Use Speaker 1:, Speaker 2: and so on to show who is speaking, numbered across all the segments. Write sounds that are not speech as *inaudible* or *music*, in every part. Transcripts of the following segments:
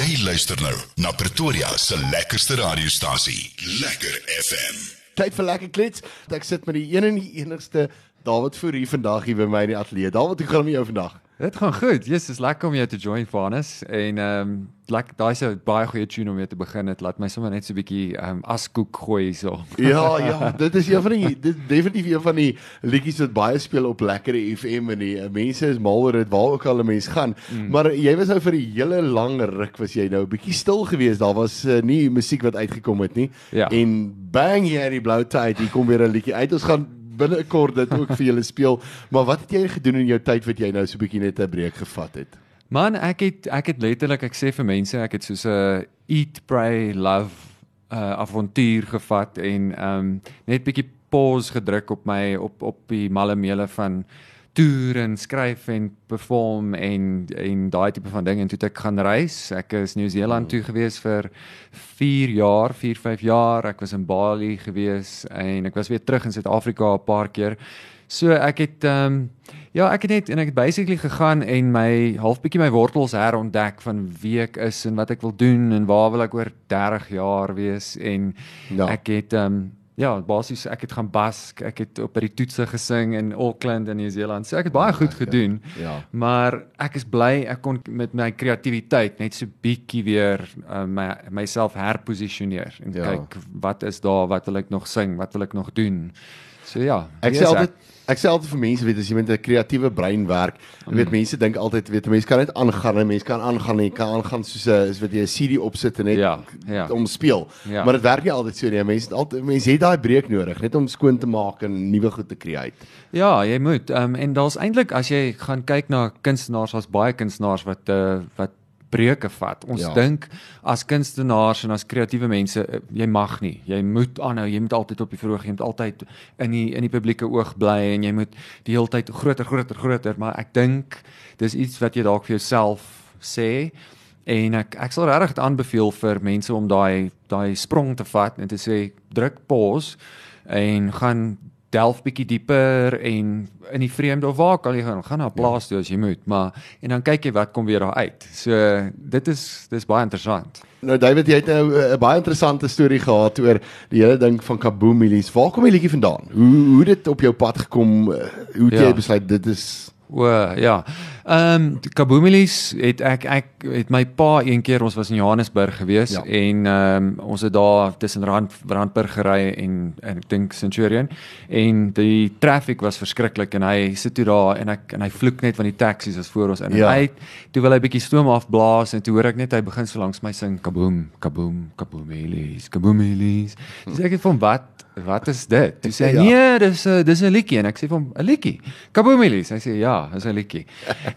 Speaker 1: Jy luister nou na Pretoria se lekkerste radiostasie, Lekker FM.
Speaker 2: Tyd vir lekker klets. Ek sit met die een en die enigste David Fourie vandag hier by my in die ateljee. David, hoe gaan dit met jou vandag?
Speaker 3: Dit gaan goed. Yes, is lekker om jou te join Vanus en ehm um, lekker daai se baie goeie tune om mee te begin. Dit laat my sommer net so 'n bietjie ehm um, askoek gooi hierso.
Speaker 2: Ja, ja, dit is een van die dit is definitief een van die liedjies wat baie speel op lekker FM en die uh, mense is mal oor dit waar ook al 'n mens gaan. Mm. Maar jy was nou vir 'n hele lang ruk was jy nou 'n bietjie stil geweest. Daar was uh, nie musiek wat uitgekom het nie.
Speaker 3: Ja.
Speaker 2: En bang hier in die blou tyd, hier kom weer 'n liedjie uit. Ons gaan binnekort dit ook vir julle speel. Maar wat het jy gedoen in jou tyd wat jy nou so 'n bietjie net 'n breek gevat het?
Speaker 3: Man, ek het ek het letterlik ek sê vir mense, ek het soos 'n eat pray love uh avontuur gevat en ehm um, net bietjie pause gedruk op my op op die malle meele van toer en skryf en perform en en daai tipe van ding en toe ek gaan reis. Ek is Nieu-Seeland toe gewees vir 4 jaar, 4, 5 jaar. Ek was in Bali gewees en ek was weer terug in Suid-Afrika 'n paar keer. So ek het ehm um, ja, ek het net en ek het basically gegaan en my half bietjie my wortels herontdek van wie ek is en wat ek wil doen en waar wil ek oor 30 jaar wees en
Speaker 2: Ja.
Speaker 3: ek het ehm um, ja, basies ek het gaan bask, ek het op by die toetse gesing in Auckland in Nieu-Seeland. So ek het baie goed gedoen.
Speaker 2: Ja.
Speaker 3: Maar ek is bly ek kon met my kreatiwiteit net so bietjie weer uh, my myself herposisioneer en
Speaker 2: Ja.
Speaker 3: ja. kyk wat is daar, wat wil ek nog sing, wat wil ek nog doen. So ja,
Speaker 2: Ek sê altyd ek sê altyd vir mense weet as jy met 'n kreatiewe brein werk, mm. weet mense dink altyd weet 'n mens kan net aangaan en mense kan aangaan en jy kan aangaan soos 'n is wat jy 'n CD opsit en net
Speaker 3: Ja, ja.
Speaker 2: om speel.
Speaker 3: Ja.
Speaker 2: Maar dit werk nie altyd so nie. Mense het altyd mense het daai breek nodig net om skoon te maak en nuwe goed te create.
Speaker 3: Ja, jy moet. Ehm um, en daar's eintlik as jy gaan kyk na kunstenaars, daar's baie kunstenaars wat uh, wat breuke vat. Ons
Speaker 2: Ja.
Speaker 3: dink as kunstenaars en as kreatiewe mense, uh, jy mag nie. Jy moet aanhou, jy moet altyd op die verhoog, jy moet altyd in die in die publieke oog bly en jy moet die hele tyd groter, groter, groter, maar ek dink dis iets wat jy dalk vir jouself sê en ek ek sal regtig aanbeveel vir mense om daai daai sprong te vat en te sê druk pause en gaan delf bietjie dieper en in die vreemde of waar kan jy gaan gaan na 'n plaas toe as jy moet maar en dan kyk jy wat kom weer daar uit. So dit is dis baie interessant.
Speaker 2: Nou David, jy het nou eh, 'n baie interessante storie gehad oor die hele ding van Kaboom Milies. Waar kom die liedjie vandaan? Hoe hoe dit op jou pad gekom? Eh, Hoe het
Speaker 3: Ja.
Speaker 2: jy besluit dit is
Speaker 3: O ja. Ehm um, Kaboomilis het ek ek het my pa een keer ons was in Johannesburg gewees
Speaker 2: Ja.
Speaker 3: en ehm um, ons het daar tussen Rand Randburg gery en en ek dink Centurion. En die traffic was verskriklik en hy sit toe daar en ek en hy vloek net van die taksies as voor ons in.
Speaker 2: Ja.
Speaker 3: en hy toe wil hy bietjie stoom afblaas en toe hoor ek net hy begin so langs my sing kaboom kaboom kaboomilis kaboomilis dis ek het van wat wat is dit? Toe sê hy
Speaker 2: Ja.
Speaker 3: nee dis 'n dis 'n liedjie. En ek sê vir hom 'n liedjie? Kaboomilis hy sê ja dis 'n liedjie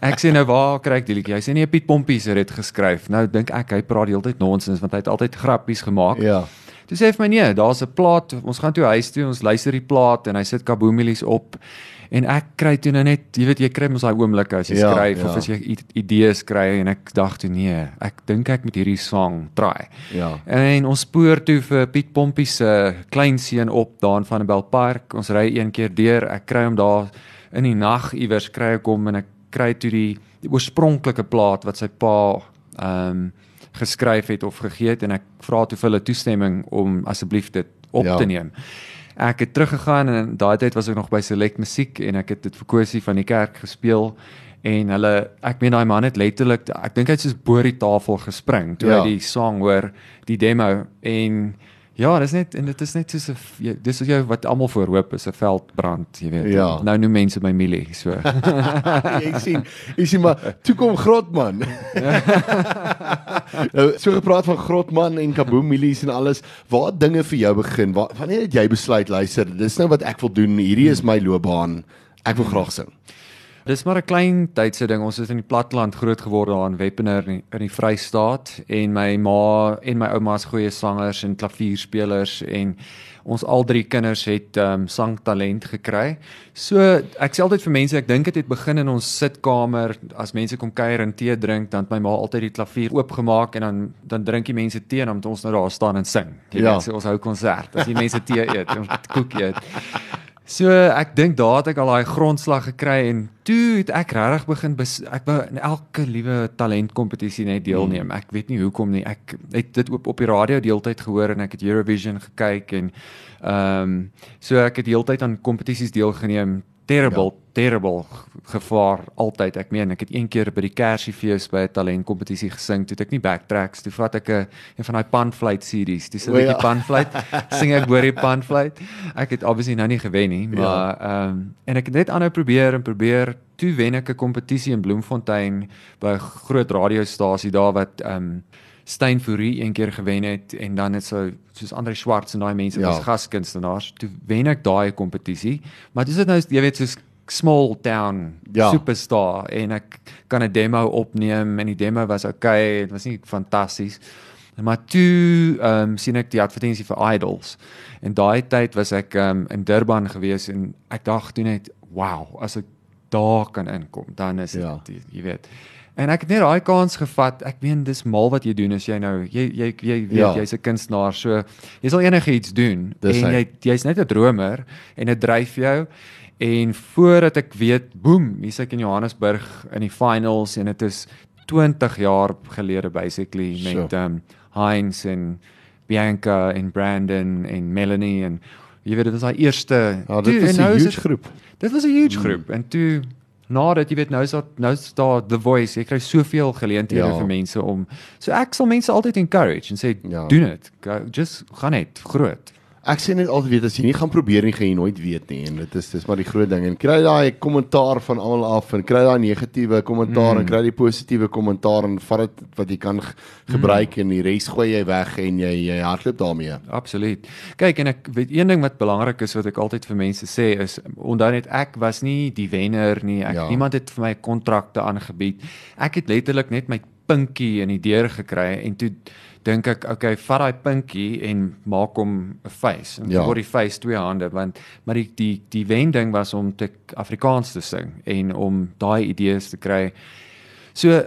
Speaker 3: ek sê nou waar kry ek die liedjie hy sê nee Piet Pompies het dit geskryf nou dink ek hy praat die hele tyd nonsens want hy het altyd grappies gemaak
Speaker 2: Ja.
Speaker 3: Toe sê hy vir my nee, daar's 'n plaat. Ons gaan toe huis toe, ons luister die plaat en hy sit kaboomielies op. En ek kry toe nou net, jy weet jy kry mos daai oomblikke as jy
Speaker 2: Ja,
Speaker 3: skryf
Speaker 2: ja.
Speaker 3: of as jy idees kry en ek dink toe nee, ek dink ek moet hierdie sang try.
Speaker 2: Ja.
Speaker 3: En ons spoor toe vir Piet Pompie se kleinseun op daar in Vanderbijl Park. Ons ry een keer deur. Ek kry hom daar in die nag iewers kry ek hom en ek kry toe die, die oorspronklike plaat wat sy pa ehm um, geskryf het of gegee het en ek vra toe vir hulle toestemming om asseblief dit op
Speaker 2: Ja.
Speaker 3: te neem. Ek het teruggegaan en daai tyd was ek nog by Select Musiek en ek het dit vir Kosie van die kerk gespeel en hulle ek meen daai man het letterlik ek dink hy het soos bo die tafel gespring toe
Speaker 2: Ja.
Speaker 3: hy die sang hoor, die demo en ja, dis net en dit is net soos 'n dis wat jou wat almal voor hoop is 'n veldbrand, jy weet.
Speaker 2: Ja.
Speaker 3: Nou noem mense my Milie, so. *laughs*
Speaker 2: jy sien, jy sien maar toe kom Grotman. *laughs* nou so gepraat van Grotman en Kaboom Milies en alles, waar dinge vir jou begin? Waar, wanneer het jy besluit luister, dis nou wat ek wil doen. Hierdie is my loopbaan. Ek wil graag sing.
Speaker 3: Dis maar 'n klein tydse ding. Ons het in die platteland groot geword daar in Wepener in die, in die Vrystaat en my ma en my ouma's goeie sangers en klavierspelers en ons al drie kinders het um, sangtalent gekry. So ek sê altyd vir mense, ek dink dit het begin in ons sitkamer as mense kom kuier en tee drink, dan het my ma altyd die klavier oopgemaak en dan dan drink die mense tee en dan moet ons nou daar staan en sing. Jy
Speaker 2: Ja.
Speaker 3: weet, so ons hou konsert. As die mense tee eet en koek eet. So ek dink daar het ek al daai grondslag gekry en toe het ek regtig begin bes, ek wou in elke liewe talentkompetisie net deelneem. Ek weet nie hoekom nie. Ek het dit op op die radio deeltyd gehoor en ek het Eurovision gekyk en ehm um, so ek het deeltyd aan kompetisies deelgeneem terrible ja. terrible gevaar altyd ek meen ek het een keer by die Kersfees by 'n talentkompetisie gesing toe ek nie backtracks toe vat ek 'n een van daai panfluit series dis 'n bietjie ja. panfluit sing ek hoor die panfluit ek het obviously nou nie gewen nie ja. maar ehm ja. um, en ek het net aanhou probeer en probeer toe wen ek 'n kompetisie in Bloemfontein by 'n groot radiostasie daar wat ehm um, Stein Fourie een keer gewen het en dan het so soos Andre Swarts en daai mense ja. was gaskunstenaars toe wen ek daai kompetisie maar dis dit nou jy weet soos small town ja. superstar en ek kan 'n demo opneem en die demo was okay dit was nie fantasties maar toe ehm um, sien ek die advertensie vir Idols en daai tyd was ek ehm um, in Durban gewees en ek dink toe net wow as ek daar kan inkom dan is dit ja. jy weet En ek het net daai kans gevat. Ek meen dis mal wat jy doen as jy nou jy jy jy weet ja. jy's 'n kunstenaar. So jy sal enigiets doen dis en jy jy's net 'n dromer en dit dryf jou. En voordat ek weet, boem, hier's ek in Johannesburg in die finals en dit is 20 jaar gelede basically met ehm um, Heinz en Bianca en Brandon en Melanie en jy weet dit was daai eerste
Speaker 2: ja, dit was 'n nou huge groep.
Speaker 3: Dit was 'n huge mm. groep en toe nadat jy weet nou is daar nou is daar the voice jy kry soveel geleenthede ja. vir mense om so ek sal mense altyd encourage en sê ja. doen dit just gaan net groot
Speaker 2: Ek sê net altyd weet as jy nie gaan probeer nie gaan jy nooit weet nie en dit is dis maar die groot ding en kry daai kommentaar van almal af en kry daai negatiewe kommentaar mm. en kry die positiewe kommentaar en vat dit wat jy kan gebruik mm. en die res gooi jy weg en jy jy hardloop daarmee.
Speaker 3: Absoluut. Kyk en ek weet een ding wat belangrik is wat ek altyd vir mense sê is onthou net ek was nie die wenner nie. Ek ja. niemand het vir my kontrakte aangebied. Ek het letterlik net my pinkie in die deur gekry en toe dink ek okay vat daai pinkie en maak hom 'n face en ja. word die face twee hande want maar die die die wending was om te Afrikaans te sing en om daai idees te kry so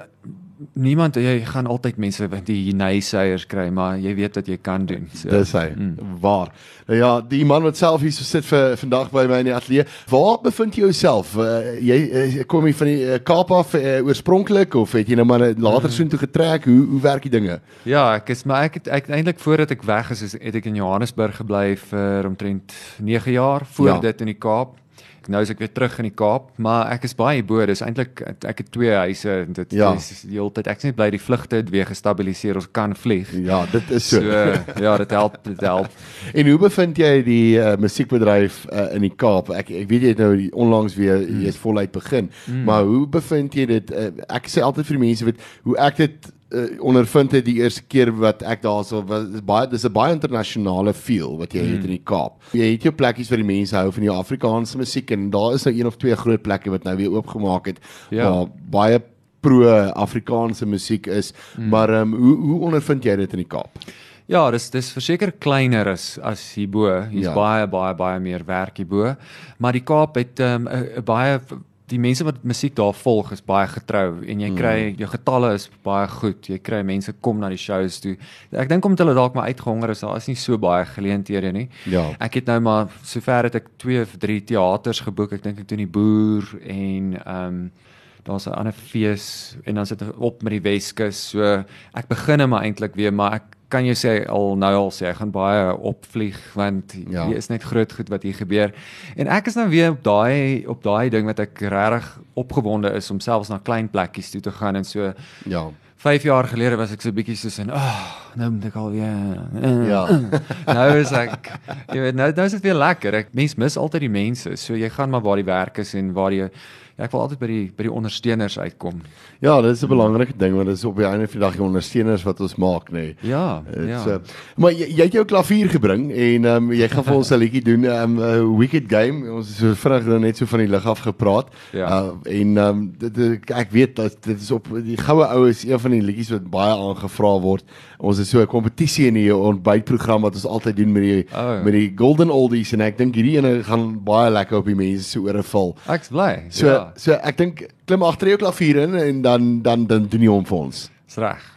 Speaker 3: niemand jy gaan altyd mense wat die naysayers kry maar jy weet wat jy kan doen
Speaker 2: so. Dis hy. Mm. waar. Nou ja die man wat self hier so sit vir vandag by my in die ateljee waar bevind jy jouself? Uh, jy uh, kom jy van die uh, Kaap af uh, oorspronklik of het jy nou maar later mm. soontoe getrek? Hoe hoe werk die dinge?
Speaker 3: Ja ek is maar ek het ek eintlik voordat ek weg is, is het ek in Johannesburg gebly vir omtrent 9 jaar voor ja. dit in die Kaap nou is ek weer terug in die Kaap, maar ek is baie bo, dis eintlik ek het twee huise en dit ja. is die hele tyd ek sê net bly die vlugte het weer gestabiliseer, ons kan vlieg.
Speaker 2: Ja, dit is so.
Speaker 3: so ja, dit help, dit help. *laughs*
Speaker 2: en hoe bevind jy die uh, musiekbedryf uh, in die Kaap? Ek ek weet jy het nou onlangs weer mm. jy's voluit begin, mm. maar hoe bevind jy dit? Uh, ek sê altyd vir die mense weet hoe ek dit uh, ondervind het die eerste keer wat ek daarso was baie dis 'n baie internasionale feel wat jy mm. het in die Kaap. Jy het jou plekkies waar die mense hou van die Afrikaanse musiek en daar is nou een of twee groot plekke wat nou weer oopgemaak het ja. waar baie pro Afrikaanse musiek is. Mm. Maar um, hoe hoe ondervind jy dit in die Kaap?
Speaker 3: Ja, dis dis verseker kleiner as as hierbo. Hier's ja. baie baie baie meer werk hierbo. Maar die Kaap het ehm um, 'n baie die mense wat musiek daar volg is baie getrou en jy kry mm. jou getalle is baie goed. Jy kry mense kom na die shows toe. Ek dink omdat hulle dalk maar uitgehonger is, daar is nie so baie geleenthede nie.
Speaker 2: Ja.
Speaker 3: Ek het nou maar sover het ek 2 of 3 teaters geboek. Ek dink ek doen die boer en ehm um, daar's 'n ander fees en dan sit ek op met die Weskus. So ek begin net maar eintlik weer, maar ek kan jy sê al nou al sê ek gaan baie opvlieg want ja. hier is net groot goed wat hier gebeur. En ek is nou weer op daai op daai ding wat ek regtig opgewonde is om selfs na klein plekkies toe te gaan en so.
Speaker 2: Ja.
Speaker 3: 5 jaar gelede was ek so bietjie soos en ag, oh, nou moet ek al weer uh, Ja. *laughs* nou is ek jy weet nou nou is dit weer lekker. Ek mens mis altyd die mense. So jy gaan maar waar die werk is en waar jy ek wil altyd by die by die ondersteuners uitkom.
Speaker 2: Ja, dit is 'n belangrike ding want dit is op die einde van die dag die ondersteuners wat ons maak, nê. Nee.
Speaker 3: Ja, ja.
Speaker 2: So, maar jy, jy het jou klavier gebring en ehm um, jy gaan vir ons 'n liedjie doen, ehm um, uh, Wicked Game. Ons is so vinnig nou net so van die lig af gepraat. Ja. Uh, en ehm um, dit ek weet dat dit is op die goue ou is een van die liedjies wat baie aangevra word. Ons is so 'n kompetisie in die ontbytprogram wat ons altyd doen met die oh. met die Golden Oldies en ek dink hierdie ene gaan baie lekker op die mense se ore val.
Speaker 3: Ek's bly.
Speaker 2: So ja so ek dink klim agter jou klavier in en dan dan dan doen jy hom vir ons.
Speaker 3: Dis reg.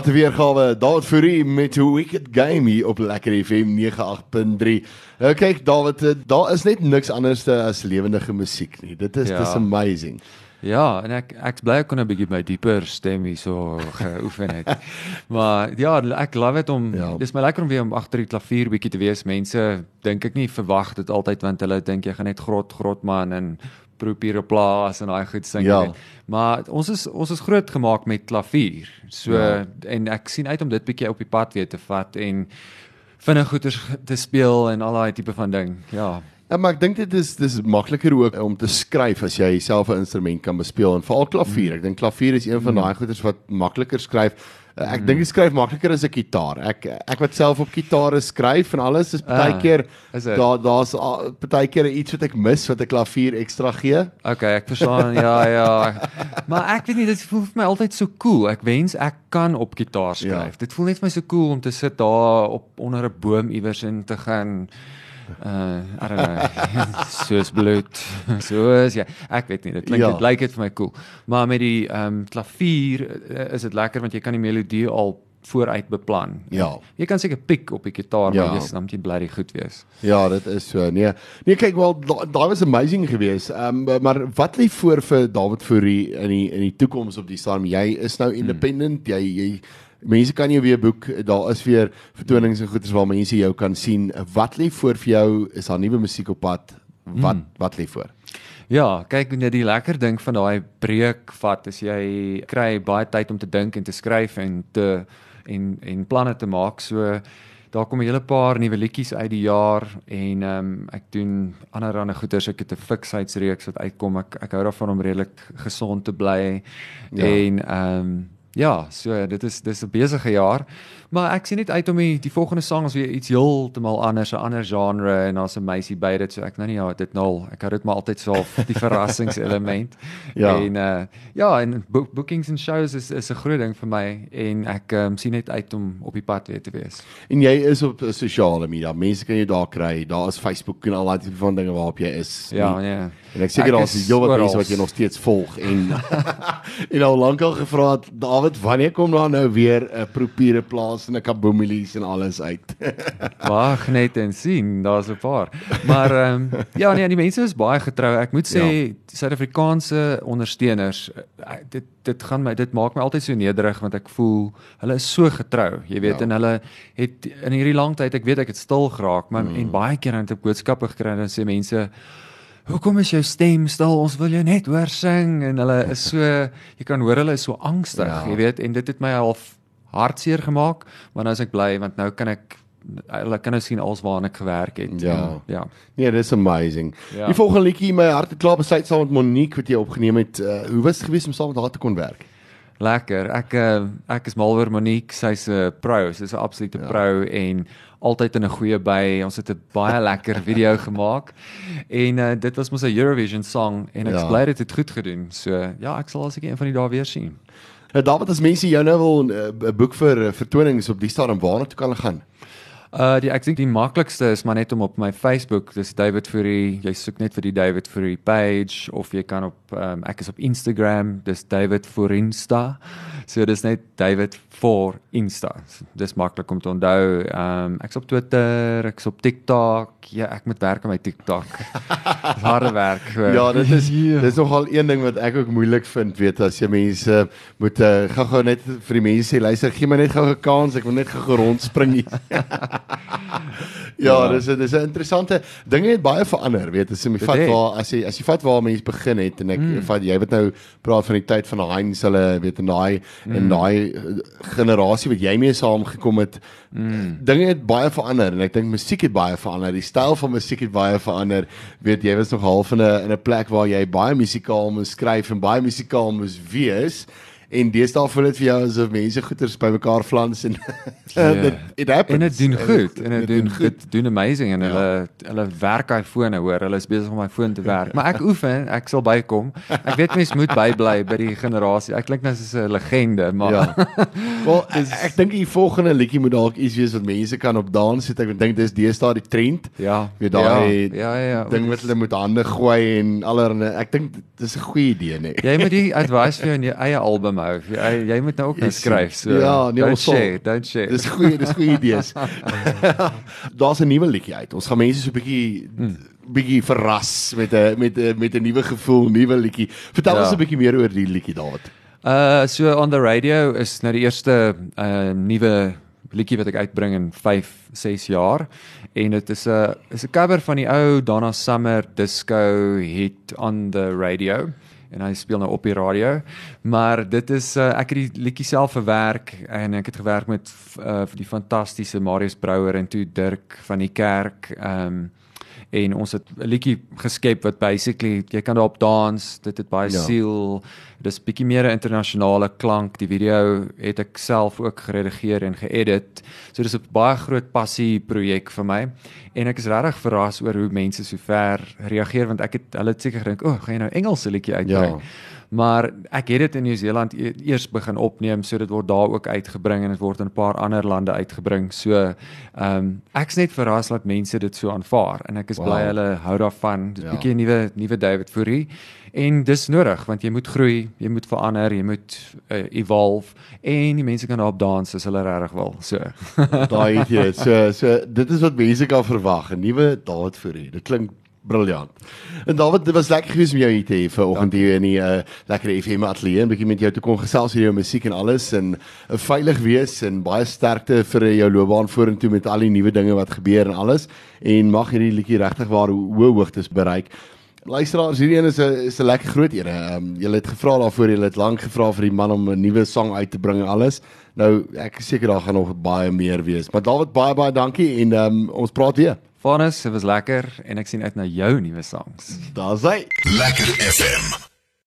Speaker 2: Wat 'n weergawe. David Fourie met 'n wicked game hier op Lekker FM 98.3. Nou kyk David, eh, daar is net niks anderste as lewendige musiek nie. Dit is
Speaker 3: Ja.
Speaker 2: dis amazing.
Speaker 3: Ja, en ek ek's bly ek kon 'n bietjie my dieper stem hier so geoefen het. *laughs* maar ja, ek love dit om
Speaker 2: ja.
Speaker 3: dis my lekker om weer om agter die klavier bietjie te wees. Mense dink ek nie verwag dit altyd want hulle dink jy gaan net grot grot man en probeer op plaas en daai goed sing.
Speaker 2: Ja.
Speaker 3: net. Maar ons is ons is groot gemaak met klavier. So
Speaker 2: Ja.
Speaker 3: ja. en ek sien uit om dit bietjie op die pad weer te vat en vinnig goeters te speel en al daai tipe van ding. Ja.
Speaker 2: Ja, maar ek dink dit is dis makliker ook om te skryf as jy self 'n instrument kan bespeel en veral klavier. Ek dink klavier is een van daai goeders wat makliker skryf. Uh, Ek dink dit skryf makliker as 'n gitaar. Ek ek wat self op gitare skryf en alles is baie
Speaker 3: Ah,
Speaker 2: keer daar daar's ah, baie keer iets wat ek mis wat 'n klavier ekstra gee.
Speaker 3: Okay, ek verstaan. *laughs* ja, ja. Maar ek weet nie, dit voel vir my altyd so cool. Ek wens ek kan op gitaar skryf.
Speaker 2: Ja.
Speaker 3: Ja. Dit voel net vir my so cool om te sit daar op onder 'n boom iewers en te gaan uh I don't know. *laughs* soos bloed. *laughs* Soos ja, ek weet nie. Dit klink
Speaker 2: Ja.
Speaker 3: dit lyk dit vir my cool. Maar met die ehm um, klavier uh, is dit lekker want jy kan die melodie al vooruit beplan.
Speaker 2: Ja.
Speaker 3: Jy kan seker piek op die gitaar,
Speaker 2: Ja.
Speaker 3: maar dis dan moet jy bly goed wees.
Speaker 2: Ja, dit is so. Nee. Nee, kyk wel, da- daai was amazing geweest. Ehm um, maar wat lê voor vir David Fourie in die in die toekoms op die stadium? Jy is nou independent. Jy jy mense kan jou weer boek. Daar is weer vertonings en goeders waar mense jou kan sien. Wat lê voor vir jou? Is daar nuwe musiek op pad? Wat mm. wat lê voor?
Speaker 3: Ja, kyk net die lekker ding van daai breek vat is jy kry baie tyd om te dink en te skryf en te en en planne te maak. So daar kom 'n hele paar nuwe liedjies uit die jaar en ehm um, ek doen ander ander goeders. Ek het 'n fiksheidsreeks wat uitkom. Ek ek hou daarvan om redelik gesond te bly.
Speaker 2: Ja.
Speaker 3: En ehm um, ja, so dit is dis 'n besige jaar. Maar ek sien net uit om die, die volgende sang is weer iets heeltemal anders, 'n ander genre en daar's 'n meisie by dit. So ek nou nie ja, dit nou al. Ek hou dit maar altyd so half die *laughs* verrassingselement.
Speaker 2: Ja.
Speaker 3: En uh ja, en bo bookings en shows is is 'n groot ding vir my en ek um, sien net uit om op die pad weer te wees.
Speaker 2: En jy is op uh, sosiale media. Mense kan jou daar kry. Daar is Facebook en al daai tipe van dinge waarop jy is.
Speaker 3: Ja,
Speaker 2: Nie-
Speaker 3: ja.
Speaker 2: En ek seker
Speaker 3: Ek
Speaker 2: daar's
Speaker 3: is
Speaker 2: heelwat mense wat jy nog steeds volg en *laughs* en al lankal gevra het, David, wanneer kom daar nou weer 'n propiere plaas en 'n kaboomelies en alles uit? *laughs*
Speaker 3: Wag net en sien, daar's 'n paar. Maar ehm um, ja nee, die mense is baie getrou. Ek moet sê ja. Suid-Afrikaanse ondersteuners eh, dit dit gaan my dit maak my altyd so nederig want ek voel hulle is so getrou. Jy weet ja. en hulle het in hierdie lang tyd ek weet ek het stil geraak, maar mm. en baie keer het ek boodskappe gekry en sê mense Hoekom is jou stem stil? Ons wil jou net hoor sing en hulle is so jy kan hoor hulle is so angstig, ja. jy weet, en dit het my half hartseer gemaak, maar nou is ek bly want nou kan ek hulle kan nou sien alswaar ek gewerk het.
Speaker 2: Ja. En, ja. Nee, dis amazing. Ja. Die volgende liedjie my hart het klaar besluit saam met Monique wat jy opgeneem het. Uh, hoe was dit geweest om saam met haar te kon werk?
Speaker 3: Lekker. Ek uh, ek is mal oor Monique. Sy's 'n pro. Sy's 'n absolute ja. pro en altyd in 'n goeie by. Ons het 'n baie *laughs* lekker video gemaak. En uh, dit was mos 'n Eurovision song en ek ja. bly dit het goed gedoen. So ja, ek sal asseker een van die dae weer sien.
Speaker 2: Nou David, as mense jou nou wil 'n uh, boek vir uh, vertonings op die stadium waarna toe kan gaan?
Speaker 3: Uh die ek dink die maklikste is maar net om op my Facebook, dis David Fourie, jy soek net vir die David Fourie page of jy kan op um, ek is op Instagram, dis David Fourinsta. So dis net David for Insta. Dis maklik om te onthou. Ehm um, ek's op Twitter, ek's op TikTok. Ja, ek moet werk aan my TikTok. Harde werk.
Speaker 2: ja, dit is yeah. *laughs* dis nogal een ding wat ek ook moeilik vind, weet as jy mense moet uh, gou-gou net vir die mense sê, luister, gee my net gou 'n kans, ek wil net gou rondspring hier. *laughs* ja, ja, dis dis 'n interessante dinge het baie verander, weet as jy vat waar as jy as jy vat waar mense begin het en ek mm. vat jy weet nou praat van die tyd van Heinz hulle weet en daai mm. en daai eh, generasie wat jy mee saamgekom het. Mm. Dinge het baie verander en ek dink musiek het baie verander. Die styl van musiek het baie verander. Weet jy was nog half in 'n in 'n plek waar jy baie musikaal moes skryf en baie musikaal moes wees en deesdae voel dit vir jou asof mense goeters bymekaar flans en *laughs*
Speaker 3: yeah. dit it happens. En dit doen goed en dit doen goed doen amazing en ja. hulle hulle werk hy fone hoor. Hulle is besig om my foon te werk. Maar ek *laughs* oefen ek sal bykom. Ek weet mense moet bybly by die generasie ek klink nou soos 'n legende maar ja. *laughs*
Speaker 2: wel ek, ek dink die volgende liedjie moet dalk iets wees wat mense kan op dans sit ek dink dis deesdae die trend.
Speaker 3: Ja.
Speaker 2: Weet daai ja, ja ja ja. ding wat hulle moet hande gooi en allerlei ek dink dis 'n goeie idee nee.
Speaker 3: Jy moet die advice vir jou eie album hou. Jy jy moet nou ook net skryf. So.
Speaker 2: Ja, nee,
Speaker 3: don't share, don't share.
Speaker 2: Dis goeie, dis goeie idees. *laughs* Daar's 'n nuwe liedjie uit. Ons gaan mense so 'n bietjie hmm. bietjie verras met 'n met 'n met 'n nuwe gevoel, nuwe liedjie. Vertel ja. ons 'n bietjie meer oor die liedjie daar.
Speaker 3: Uh so on the radio is nou die eerste uh nuwe liedjie wat ek uitbring in 5 6 jaar en dit is 'n is 'n cover van die ou Donna Summer disco hit on the radio en hy speel nou op die radio. Maar dit is uh, ek het die liedjie self verwerk en ek het gewerk met uh, die fantastiese Marius Brouwer en toe Dirk van die kerk. Ehm um, en ons het 'n liedjie geskep wat basically jy kan daarop dans, dit het baie ja. siel. Dis bietjie meer 'n internasionale klank. Die video het ek self ook geredigeer en geëdit. So dis 'n baie groot passie projek vir my en ek is regtig verras oor hoe mense so ver reageer want ek het hulle seker gedink, "O, oh, gaan jy nou Engelse liedjie uitbring?" Ja maar ek het dit in Nieu-Seeland e eers begin opneem so dit word daar ook uitgebring en dit word in 'n paar ander lande uitgebring. So ehm um, ek's net verras dat mense dit so aanvaar en ek is wow. bly hulle hou daarvan. Dis 'n ja. bietjie nuwe nuwe David Fourie en dis nodig want jy moet groei, jy moet verander, jy moet uh, evolve en die mense kan daarop dans as hulle regtig wil. So
Speaker 2: daai het jy. So so dit is wat mense kan verwag, 'n nuwe David Fourie. Dit klink briljant. En David, dit was lekker gewees om jou hier te hê vir oggend hier in die uh, lekker FM ateljee, 'n bietjie met jou te kon gesels oor jou musiek en alles en uh, veilig wees en baie sterkte vir jou loopbaan vorentoe met al die nuwe dinge wat gebeur en alles en mag hierdie liedjie regtig waar hoë hoogtes bereik. Luisteraars, hierdie een is 'n is 'n lekker groot ere. Ehm um, julle het gevra daarvoor, julle het lank gevra vir die man om 'n nuwe sang uit te bring en alles. Nou, ek is seker daar gaan nog baie meer wees. Maar David, baie baie dankie en ehm um, ons praat weer.
Speaker 3: Vanus, dit was lekker en ek sien uit na jou nuwe songs.
Speaker 2: Daar's hy. Lekker FM.